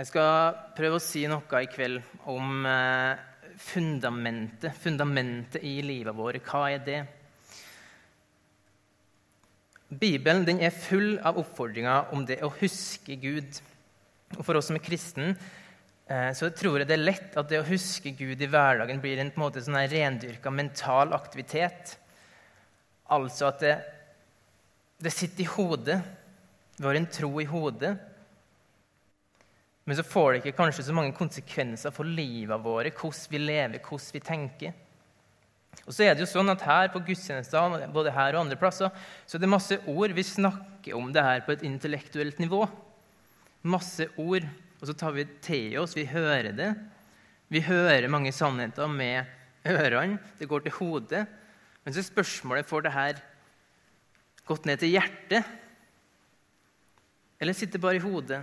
Jeg skal prøve å si noe i kveld om eh, fundamentet, fundamentet i livet vårt. Hva er det? Bibelen er full av oppfordringer om det å huske Gud. Og For oss som er kristne eh, så tror jeg det er lett at det å huske Gud i hverdagen blir en, på en måte sånn rendyrka mental aktivitet. Altså at det, det sitter i hodet. Vi har en tro i hodet. Men så får det ikke kanskje så mange konsekvenser for livet våre, hvordan vi lever, hvordan vi tenker. Og så er det jo sånn at Her på gudstjenester, både her og andre plasser, så er det masse ord. Vi snakker om det her på et intellektuelt nivå. Masse ord. Og så tar vi til oss, vi hører det. Vi hører mange sannheter med ørene. Det går til hodet. Men så er spørsmålet får det her gått ned til hjertet, eller sitter bare i hodet?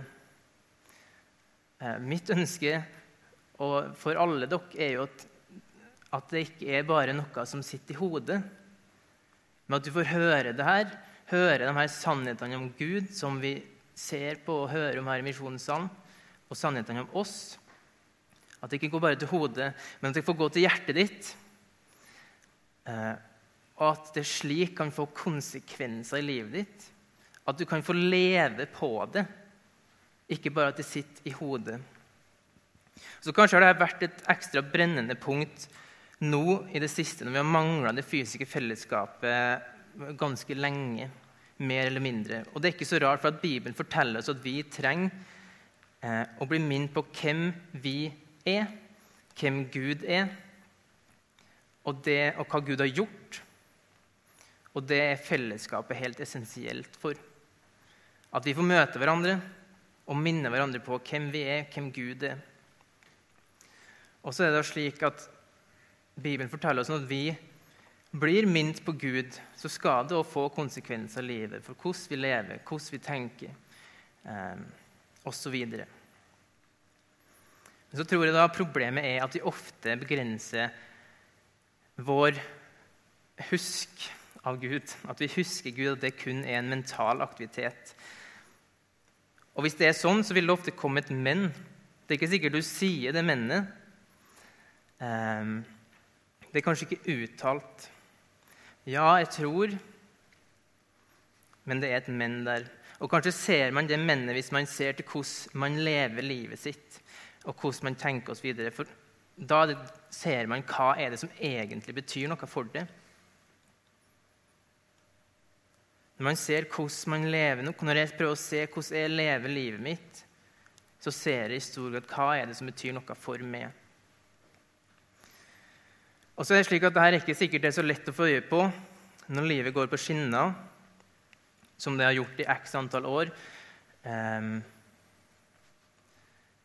Eh, mitt ønske for alle dere er jo at, at, det ikke er bare noe som sitter i hodet, men at du får høre det her, høre de her sannhetene om Gud som vi ser på og hører om her i Misjonssalen, og sannhetene om oss. At det ikke går bare til hodet, men at det får gå til hjertet ditt. Eh, og at det slik kan få konsekvenser i livet ditt. At du kan få leve på det, ikke bare at det sitter i hodet. Så Kanskje har det vært et ekstra brennende punkt nå i det siste, når vi har mangla det fysiske fellesskapet ganske lenge, mer eller mindre. Og det er ikke så rart, for at Bibelen forteller oss at vi trenger eh, å bli minnet på hvem vi er, hvem Gud er, og, det, og hva Gud har gjort og det er fellesskapet helt essensielt for. At vi får møte hverandre og minne hverandre på hvem vi er, hvem Gud er. Og så er det slik at Bibelen forteller oss at vi blir minnet på Gud, så skal det få konsekvenser i livet for hvordan vi lever, hvordan vi tenker eh, osv. Men så tror jeg da problemet er at vi ofte begrenser vår husk av Gud. At vi husker Gud, at det kun er en mental aktivitet. Og Hvis det er sånn, så vil det ofte komme et men. Det er ikke sikkert du sier det mennet. Um, det er kanskje ikke uttalt. Ja, jeg tror, men det er et men der. Og Kanskje ser man det mennet hvis man ser til hvordan man lever livet sitt, og hvordan man tenker oss videre. For da ser man hva er det som egentlig betyr noe for det. Når man ser hvordan man lever nå, når jeg prøver å se hvordan jeg lever livet mitt, så ser jeg i stor grad hva er det som betyr noe for meg. Og så er det slik at Dette ikke sikkert det er så lett å få øye på når livet går på skinner, som det har gjort i x antall år. Um,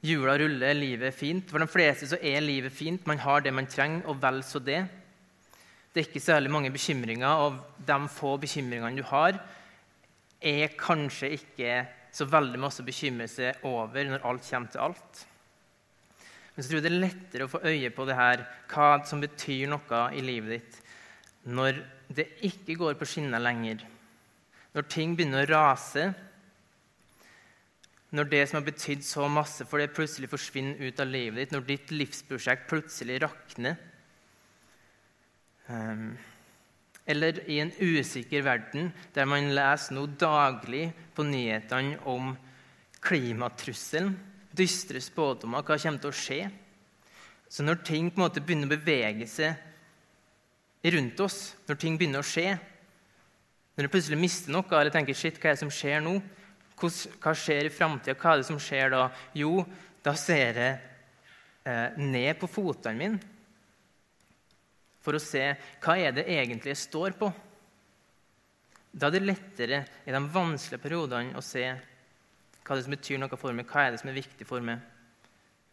Jula ruller, livet er fint. For de fleste så er livet fint. Man har det man trenger, og vel så det. Det er ikke særlig mange bekymringer, og de få bekymringene du har, er kanskje ikke så veldig masse å bekymre seg over når alt kommer til alt. Men så tror jeg det er lettere å få øye på det her, hva som betyr noe i livet ditt, når det ikke går på skinner lenger. Når ting begynner å rase. Når det som har betydd så masse for det, plutselig forsvinner ut av livet ditt. Når ditt livsprosjekt plutselig rakner. Ehm, eller i en usikker verden der man leser noe daglig på nyhetene om klimatrusselen, dystre spådommer, hva kommer til å skje? Så når ting på en måte begynner å bevege seg rundt oss, når ting begynner å skje, når du plutselig mister noe eller tenker shit, hva er det som skjer nå? Hva skjer i framtida? Hva er det som skjer da? Jo, da ser jeg eh, ned på fotene mine for å se hva er det egentlig jeg står på. Da er det lettere i de vanskelige periodene å se hva det som betyr noe for meg, hva er det som er viktig for meg.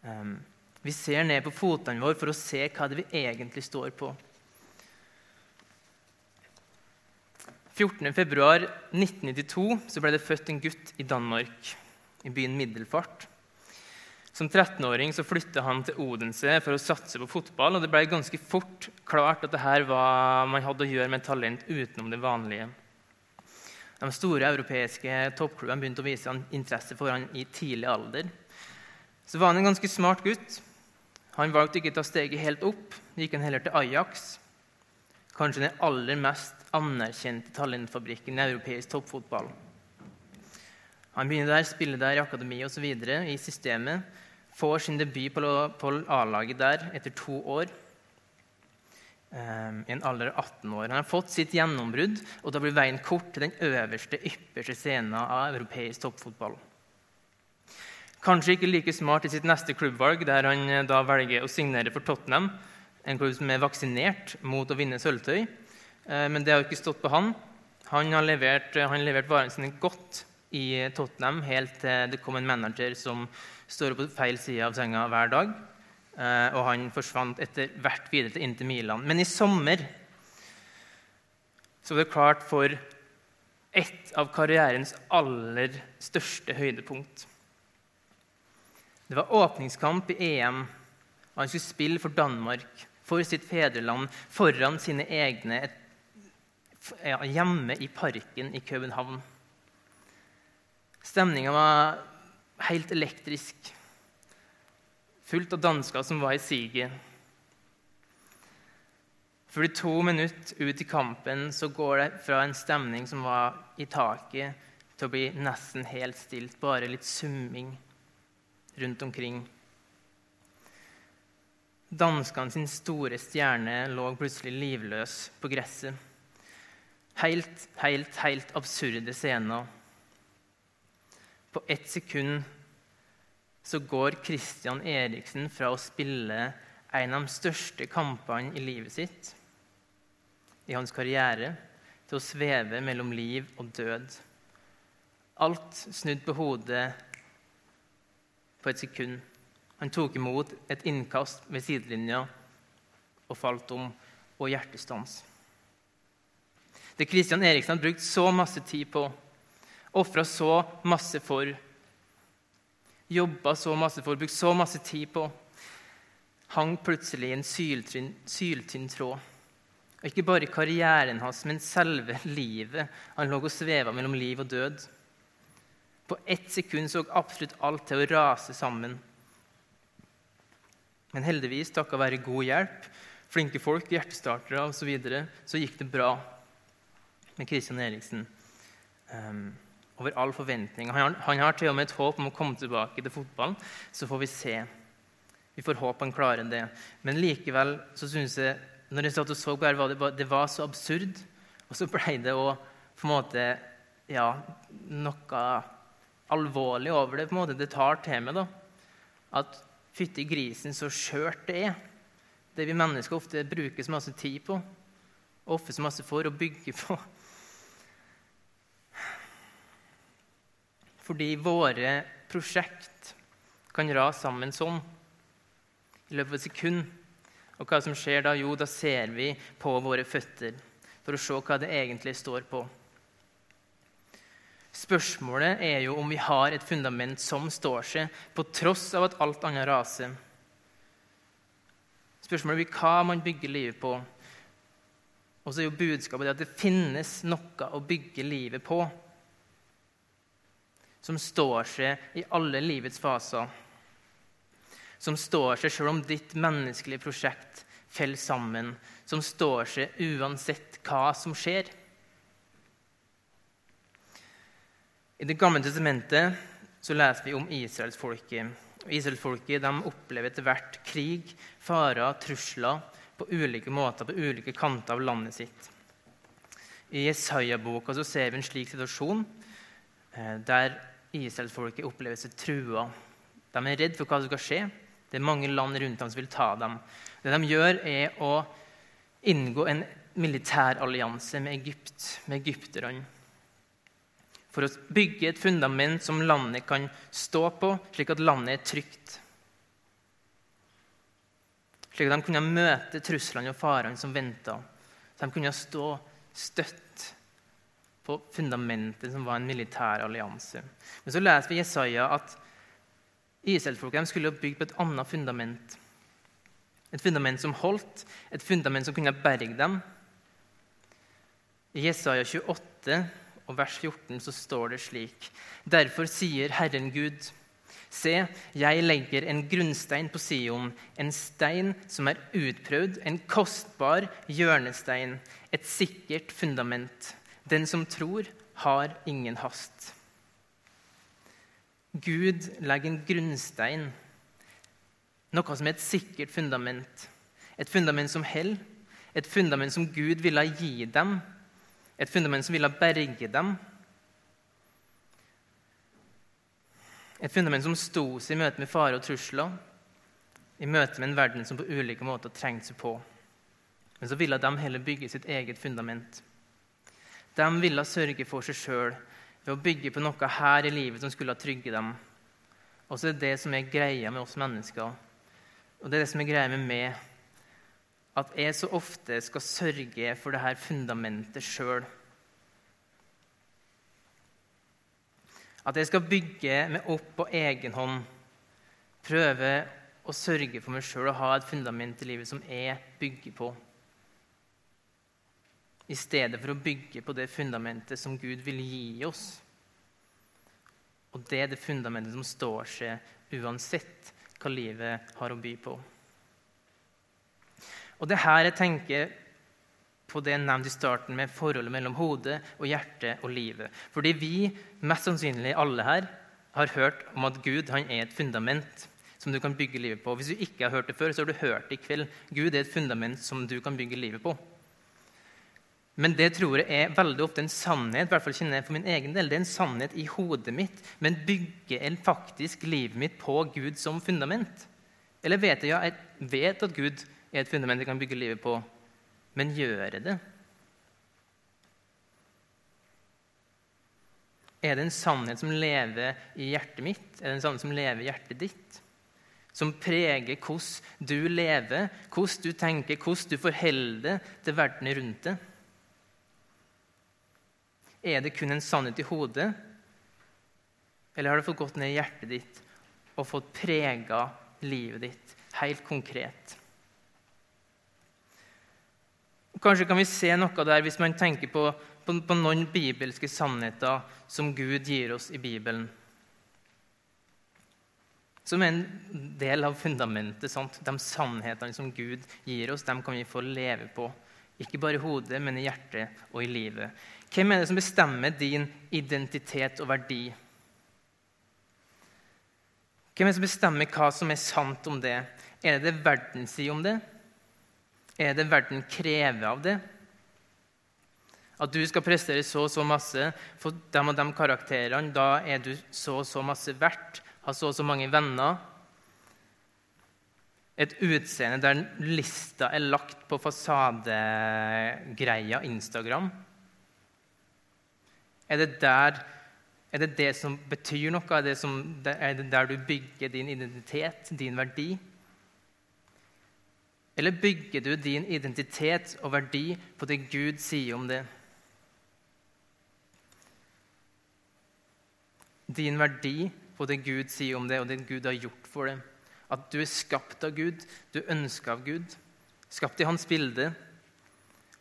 Um, vi ser ned på fotene våre for å se hva det vi egentlig står på. 14.2.1992 ble det født en gutt i Danmark, i byen Middelfart. Som 13-åring så flytta han til Odense for å satse på fotball. og Det ble ganske fort klart at dette var, man hadde å gjøre med talent utenom det vanlige. De store europeiske toppklubbene begynte å vise han interesse for han i tidlig alder. så var han en ganske smart gutt. Han valgte ikke å ta steget helt opp, gikk han heller til Ajax. Kanskje den aller mest anerkjente talentfabrikken i europeisk toppfotball. Han begynner der, spiller der i akademi osv. i systemet. Får sin debut på A-laget der etter to år. Um, I en alder av 18 år. Han har fått sitt gjennombrudd, og da blir veien kort til den øverste, ypperste scenen av europeisk toppfotball. Kanskje ikke like smart i sitt neste klubbvalg, der han eh, da velger å signere for Tottenham, en klubb som er vaksinert mot å vinne sølvtøy. Eh, men det har ikke stått på han. Han har levert, eh, han levert varene sine godt i Tottenham helt til det kom en manager som står på feil side av senga hver dag. Og han forsvant etter hvert videre til Inter Milan. Men i sommer så var det klart for et av karrierens aller største høydepunkt. Det var åpningskamp i EM, og han skulle spille for Danmark, for sitt fedreland, foran sine egne ja, hjemme i parken i København. Stemninga var helt elektrisk, fullt av dansker som var i siget. For de to minutter ut i kampen så går det fra en stemning som var i taket, til å bli nesten helt stilt, bare litt summing rundt omkring. Danskene sin store stjerne lå plutselig livløs på gresset. Helt, helt, helt absurde scener. På ett sekund så går Christian Eriksen fra å spille en av de største kampene i livet sitt, i hans karriere, til å sveve mellom liv og død. Alt snudd på hodet på et sekund. Han tok imot et innkast ved sidelinja og falt om, og hjertestans. Det Christian Eriksen hadde brukt så masse tid på, ofra så masse for, jobba så masse for, brukt så masse tid på, hang plutselig i en syltynn tråd. Og ikke bare karrieren hans, men selve livet. Han lå og sveva mellom liv og død. På ett sekund så absolutt alt til å rase sammen. Men heldigvis, takket være god hjelp, flinke folk, hjertestartere osv., så, videre, så gikk det bra med Christian Eriksen. Um, over all forventning. Han, han, har til og med et håp om å komme tilbake til fotballen. Så får vi se. Vi får håpe han klarer det. Men likevel så syns jeg når jeg satt og så på det, det var så absurd. Og så ble det å på en måte ja, noe alvorlig over det. på en måte Det tar til meg da, at fytti grisen, så skjørt det er. Det vi mennesker ofte bruker så masse tid på, ofte så masse for å bygge på. Fordi våre prosjekt kan rase sammen sånn i løpet av et sekund. Og hva som skjer da? Jo, da ser vi på våre føtter for å se hva det egentlig står på. Spørsmålet er jo om vi har et fundament som står seg, på tross av at alt annet raser. Spørsmålet blir hva man bygger livet på. Og så er jo budskapet at det finnes noe å bygge livet på som står seg i alle livets faser. Som står seg selv om ditt menneskelige prosjekt faller sammen. Som står seg uansett hva som skjer. I Det gamle testamentet så leser vi om israelsfolket. Israelsfolket opplever etter hvert krig, farer, trusler på ulike måter på ulike kanter av landet sitt. I Jesaja-boka ser vi en slik situasjon der israelsfolket opplever seg trua. De er redd for hva som skal skje. Det er mange land rundt dem som vil ta dem. Det de gjør, er å inngå en militærallianse med Egypt, med egypterne for å bygge et fundament som landet kan stå på, slik at landet er trygt. Slik at de kunne møte truslene og farene som venta. Så de kunne stå støtt på fundamentet som var en militær allianse. Men så leser vi Jesaja at Israelsfolket skulle bygge på et annet fundament. Et fundament som holdt, et fundament som kunne berge dem. I Jesaja 28 og vers 14 så står det slik.: Derfor sier Herren Gud, Se, jeg legger en grunnstein på Sion, en stein som er utprøvd, en kostbar hjørnestein, et sikkert fundament. Den som tror, har ingen hast. Gud legger en grunnstein, noe som er et sikkert fundament. Et fundament som holder, et fundament som Gud ville gi dem, et fundament som ville berge dem. Et fundament som sto seg i møte med fare og trusler, i møte med en verden som på ulike måter trengte seg på. Men så ville de heller bygge sitt eget fundament. De ville sørge for seg sjøl ved å bygge på noe her i livet som skulle trygge dem. Og så er det det som er greia med oss mennesker, og det er det som er greia med meg, at jeg så ofte skal sørge for det her fundamentet sjøl. At jeg skal bygge meg opp på egen hånd. Prøve å sørge for meg sjøl og ha et fundament i livet som jeg bygger på. I stedet for å bygge på det fundamentet som Gud vil gi oss. Og det er det fundamentet som står seg uansett hva livet har å by på. Og det er her jeg tenker på det jeg nevnte i starten med forholdet mellom hodet og hjertet og livet. Fordi vi, mest sannsynlig alle her, har hørt om at Gud han er et fundament som du kan bygge livet på. Hvis du ikke har hørt det før, så har du hørt det i kveld. Gud er et fundament som du kan bygge livet på. Men det tror jeg er veldig ofte en sannhet i hvert fall kjenner jeg for min egen del, det er en sannhet i hodet mitt. Men bygger jeg faktisk livet mitt på Gud som fundament? Eller vet jeg, ja, jeg vet at Gud er et fundament jeg kan bygge livet på, men gjør jeg det? Er det en sannhet som lever i hjertet mitt? Er det en sannhet som lever i hjertet ditt? Som preger hvordan du lever, hvordan du tenker, hvordan du forholder deg til verden rundt deg? Er det kun en sannhet i hodet, eller har det fått gått ned i hjertet ditt og fått prega livet ditt helt konkret? Kanskje kan vi se noe der hvis man tenker på, på, på noen bibelske sannheter som Gud gir oss i Bibelen. Som en del av fundamentet. Sant? De sannhetene som Gud gir oss, dem kan vi få leve på. Ikke bare i hodet, men i hjertet og i livet. Hvem er det som bestemmer din identitet og verdi? Hvem er det som bestemmer hva som er sant om det? Er det det verden sier om det? er det verden krever av det? At du skal prestere så og så masse, få dem og dem karakterene. Da er du så og så masse verdt, har så og så mange venner. Et utseende der lista er lagt på fasadegreia Instagram. Er det, der, er det det som betyr noe? Er det, som, er det der du bygger din identitet, din verdi? Eller bygger du din identitet og verdi på det Gud sier om det? Din verdi på det Gud sier om det, og det Gud har gjort for det. At du er skapt av Gud, du ønsker av Gud, skapt i hans bilde.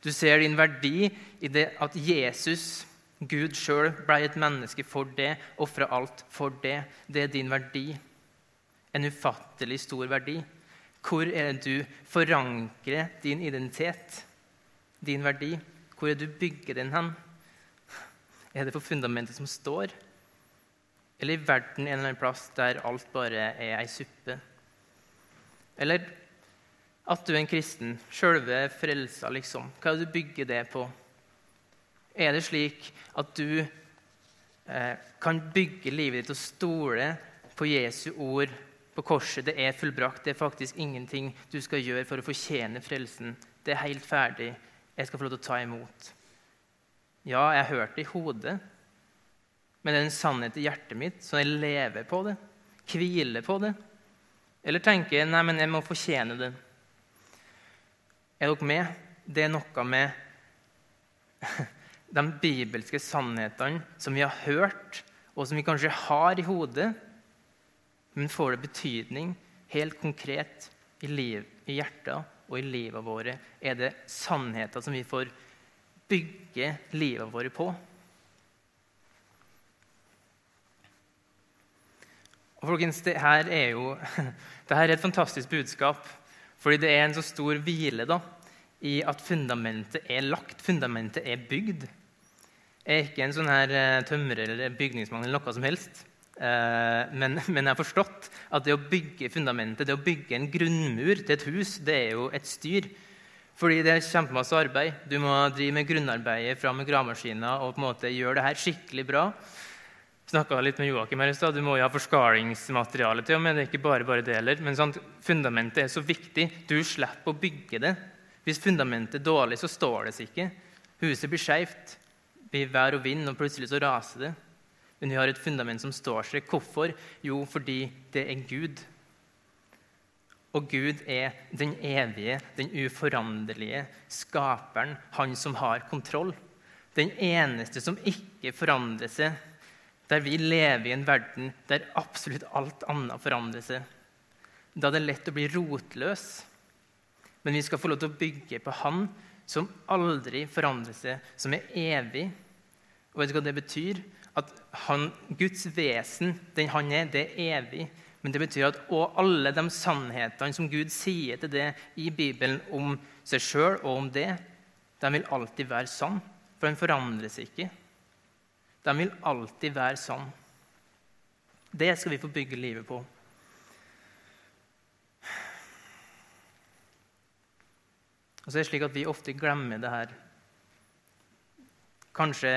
Du ser din verdi i det at Jesus, Gud sjøl, ble et menneske for det, ofra alt for det. Det er din verdi. En ufattelig stor verdi. Hvor er det du forankrer din identitet, din verdi? Hvor er det du bygger den hen? Er det på fundamentet som står? Eller i verden en eller annen plass der alt bare er ei suppe? Eller at du er en kristen, sjølve frelsa, liksom. Hva er det du bygger det på? Er det slik at du eh, kan bygge livet ditt og stole på Jesu ord på korset. Det er fullbrakt. Det er faktisk ingenting du skal gjøre for å fortjene frelsen. Det er helt ferdig. Jeg skal få lov til å ta imot. Ja, jeg har hørt det i hodet, men det er en sannhet i hjertet mitt, så jeg lever på det. Hviler på det. Eller tenker nei, men jeg må fortjene det. Er dere med? Det er noe med de bibelske sannhetene som vi har hørt, og som vi kanskje har i hodet, men får det betydning helt konkret i, liv, i hjertet og i livet våre? Er det sannheter som vi får bygge livet vårt på? Og folkens, det her er jo det her er et fantastisk budskap. Fordi det er en så stor hvile da, i at fundamentet er lagt, fundamentet er bygd. Jeg er ikke en sånn her eh, tømrer eller bygningsmann eller noe som helst. Eh, men, men, jeg har forstått at det å bygge fundamentet, det å bygge en grunnmur til et hus, det er jo et styr. Fordi det er kjempemasse arbeid. Du må drive med grunnarbeidet fram med gravemaskiner og på en måte gjøre det her skikkelig bra snakka litt med Joakim her i stad. Du må jo ha forskalingsmateriale til men det er ikke bare bare det heller. Men sånn, fundamentet er så viktig. Du slipper å bygge det. Hvis fundamentet er dårlig, så står det seg ikke. Huset blir skeivt. Blir vær og vind, og plutselig så raser det. Men vi har et fundament som står seg. Hvorfor? Jo, fordi det er Gud. Og Gud er den evige, den uforanderlige skaperen, han som har kontroll. Den eneste som ikke forandrer seg der vi lever i en verden der absolutt alt annet forandrer seg. Da er det lett å bli rotløs. Men vi skal få lov til å bygge på Han som aldri forandrer seg, som er evig. Og vet du hva det betyr? At han, Guds vesen, den han er, det er evig. Men det betyr at alle de sannhetene som Gud sier til det i Bibelen om seg sjøl og om det, de vil alltid være sann. For den forandrer seg ikke. De vil alltid være sann. Det skal vi få bygge livet på. Og så er det slik at vi ofte glemmer det her. Kanskje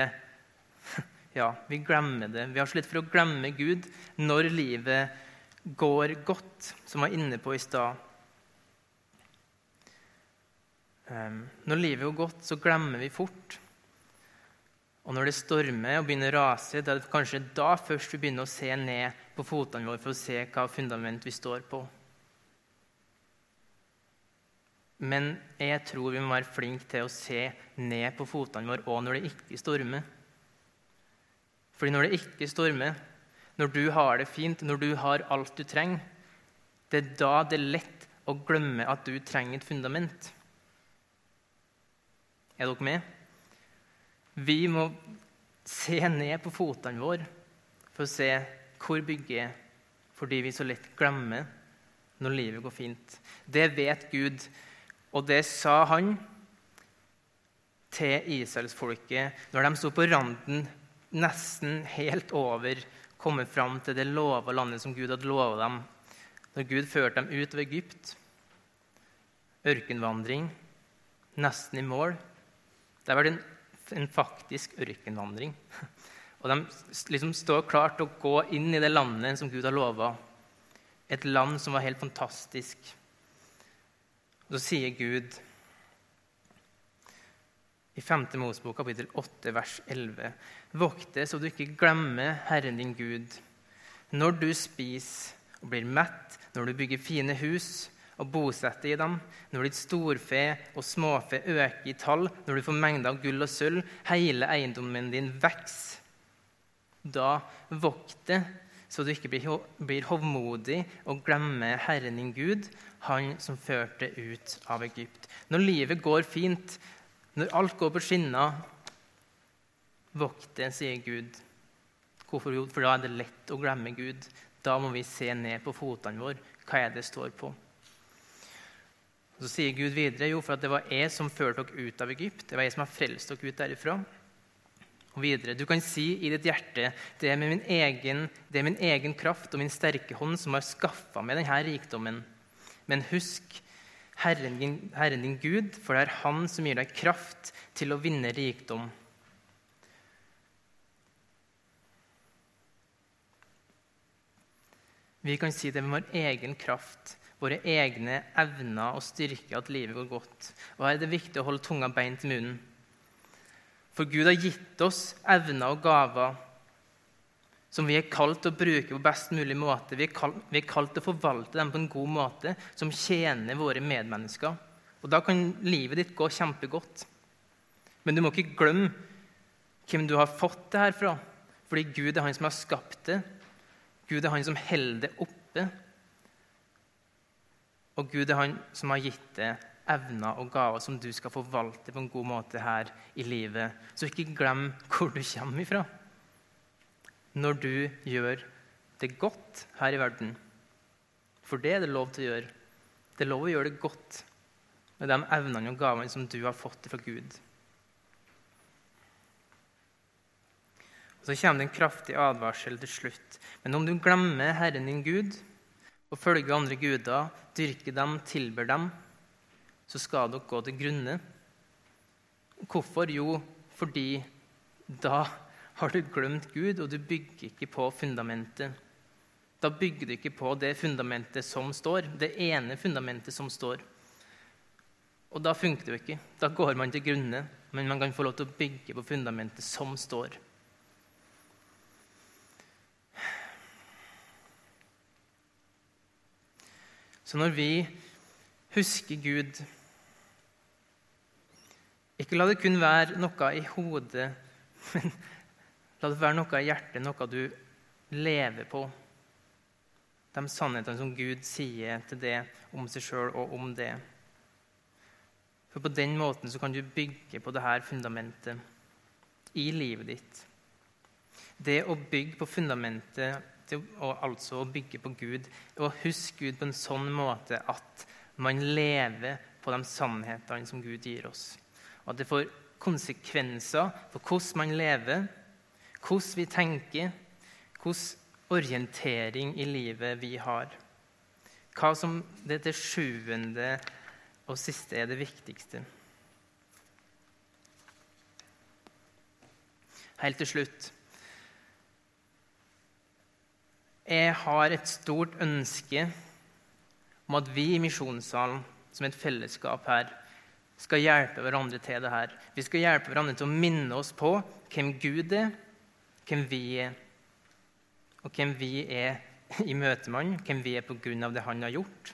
Ja, vi glemmer det. Vi har slitt for å glemme Gud når livet går godt, som vi var inne på i stad. Ehm, når livet går godt, så glemmer vi fort. Og når det stormer og begynner å rase, det er kanskje da først vi begynner å se ned på fotene våre for å se hva fundament vi står på. Men jeg tror vi må være flinke til å se ned på fotene våre òg når det ikke stormer. Fordi når det ikke stormer, når du har det fint, når du har alt du trenger, det er da det er lett å glemme at du trenger et fundament. Er dere med? Vi må se ned på fotene våre for å se hvor bygget er, fordi vi så lett glemmer når livet går fint. Det vet Gud, og det sa han til israelsfolket når de sto på randen, nesten helt over, kommet fram til det lova landet som Gud hadde lova dem. Når Gud førte dem ut av Egypt, ørkenvandring, nesten i mål. Det var en, en faktisk ørkenvandring. Og de liksom står klart til å gå inn i det landet som Gud har lova. Et land som var helt fantastisk. Så sier Gud i 5. Mosebok kapittel 8, vers 11.: Vokt deg så du ikke glemmer Herren din Gud. Når du spiser og blir mett, når du bygger fine hus, og bosetter i dem, når ditt storfe og småfe øker i tall, når du får mengder av gull og sølv, hele eiendommen din vokser. Da vokt det, så du ikke blir hovmodig og glemmer Herren din Gud, Han som førte ut av Egypt. Når livet går fint, når alt går på skinner, vokt det, sier Gud. Hvorfor? For da er det lett å glemme Gud. Da må vi se ned på fotene våre. Hva er det står på? Så sier Gud videre jo, for at det var jeg som førte dere ut av Egypt. Det var jeg som har frelst dere ut derifra. Og videre, Du kan si i ditt hjerte det er, min egen, det er min egen kraft og min sterke hånd som har skaffa meg denne rikdommen. Men husk Herren din, Herren din Gud, for det er Han som gir deg kraft til å vinne rikdom. Vi kan si det med vår egen kraft våre egne evner og styrke at livet går godt. Og Her er det viktig å holde tunga beint i munnen. For Gud har gitt oss evner og gaver som vi er kalt til å bruke på best mulig måte. Vi er, kalt, til å forvalte dem på en god måte som tjener våre medmennesker. Og Da kan livet ditt gå kjempegodt. Men du må ikke glemme hvem du har fått det her fra. Fordi Gud er han som har skapt det. Gud er han som holder det oppe. Og Gud er han som har gitt deg evner og gaver som du skal forvalte på en god måte her i livet. Så ikke glem hvor du kommer ifra når du gjør det godt her i verden. For det er det lov til å gjøre. Det er lov å gjøre det godt med de evnene og gavene som du har fått fra Gud. Og Så kommer det en kraftig advarsel til slutt. Men om du glemmer Herren din Gud og følger andre guder, dyrker dem, tilber dem, så skal dere gå til grunne. Hvorfor? Jo, fordi da har du glemt Gud, og du bygger ikke på fundamentet. Da bygger du ikke på det fundamentet som står, det ene fundamentet som står. Og da funker det jo ikke. Da går man til grunne, men man kan få lov til å bygge på fundamentet som står. Så når vi husker Gud Ikke la det kun være noe i hodet, men la det være noe i hjertet, noe du lever på. De sannhetene som Gud sier til det om seg sjøl og om det. For på den måten så kan du bygge på dette fundamentet i livet ditt. Det å bygge på fundamentet, og altså å bygge på Gud, og huske Gud på en sånn måte at man lever på de sannhetene som Gud gir oss. Og at det får konsekvenser for hvordan man lever, hvordan vi tenker, hvordan orientering i livet vi har. Hva som det til sjuende og siste er det viktigste. Helt til slutt Jeg har et stort ønske om at vi i Misjonssalen, som et fellesskap her, skal hjelpe hverandre til det her. Vi skal hjelpe hverandre til å minne oss på hvem Gud er, hvem vi er, og hvem vi er i møte med Han, hvem vi er på grunn av det Han har gjort.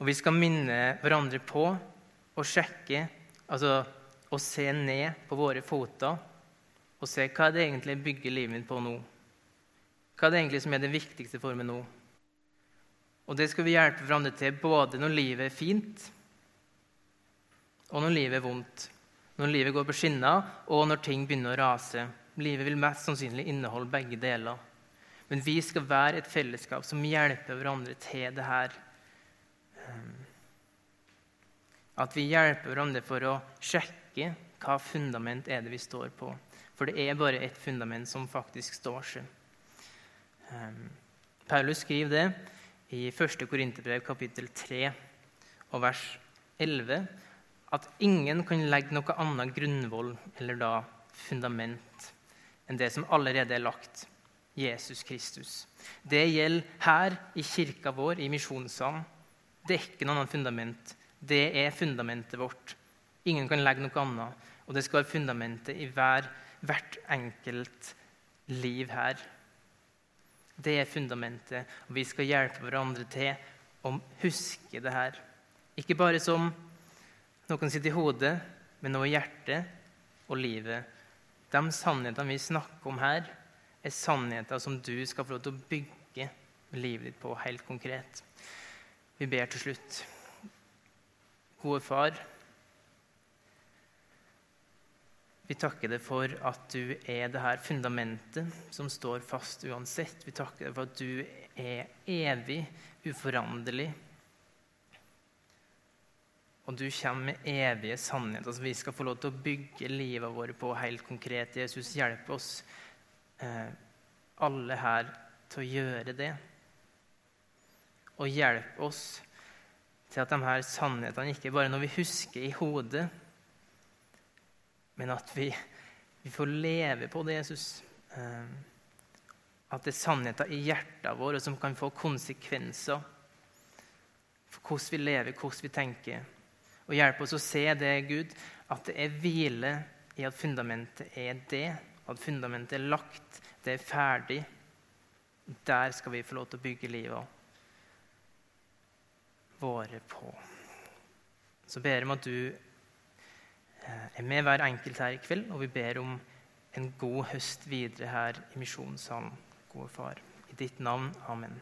Og vi skal minne hverandre på å sjekke, altså å se ned på våre føtter og se hva det egentlig bygger livet mitt på nå. Hva er det egentlig som er det viktigste for meg nå? Og det skal vi hjelpe hverandre til både når livet er fint, og når livet er vondt. Når livet går på skinner, og når ting begynner å rase. Livet vil mest sannsynlig inneholde begge deler. Men vi skal være et fellesskap som hjelper hverandre til det her. At vi hjelper hverandre for å sjekke hva fundament er det vi står på. For det er bare ett fundament som faktisk står seg. Ehm, Paulus skriver det i 1. Korinterbrev kapittel 3 og vers 11 at ingen kan legge noe annet grunnvoll eller da fundament enn det som allerede er lagt Jesus Kristus. Det gjelder her i kirka vår, i misjonssalen. Det er ikke noe annet fundament. Det er fundamentet vårt. Ingen kan legge noe annet. Og det skal være fundamentet i hver, hvert enkelt liv her. Det er fundamentet, og vi skal hjelpe hverandre til å huske det her. Ikke bare som noen sitter i hodet, men også i hjertet og livet. De sannhetene vi snakker om her, er sannheter som du skal få lov til å bygge livet ditt på helt konkret. Vi ber til slutt. Gode Far. Vi takker deg for at du er det her fundamentet som står fast uansett. Vi takker deg for at du er evig, uforanderlig. Og du kommer med evige sannheter som vi skal få lov til å bygge livet vårt på helt konkret. Jesus, hjelp oss eh, alle her til å gjøre det og hjelp oss til at de her sannhetene ikke bare når vi husker i hodet, men at vi, vi får leve på det, Jesus. Eh, at det er sannheter i hjertet vårt som kan få konsekvenser for hvordan vi lever, hvordan vi tenker. Og hjelpe oss å se det, Gud, at det er hvile i at fundamentet er det. At fundamentet er lagt, det er ferdig. Der skal vi få lov til å bygge livet våre på. Så ber jeg om at du er med hver enkelt her i kveld, og vi ber om en god høst videre her i misjonssalen. Gode Far. I ditt navn. Amen.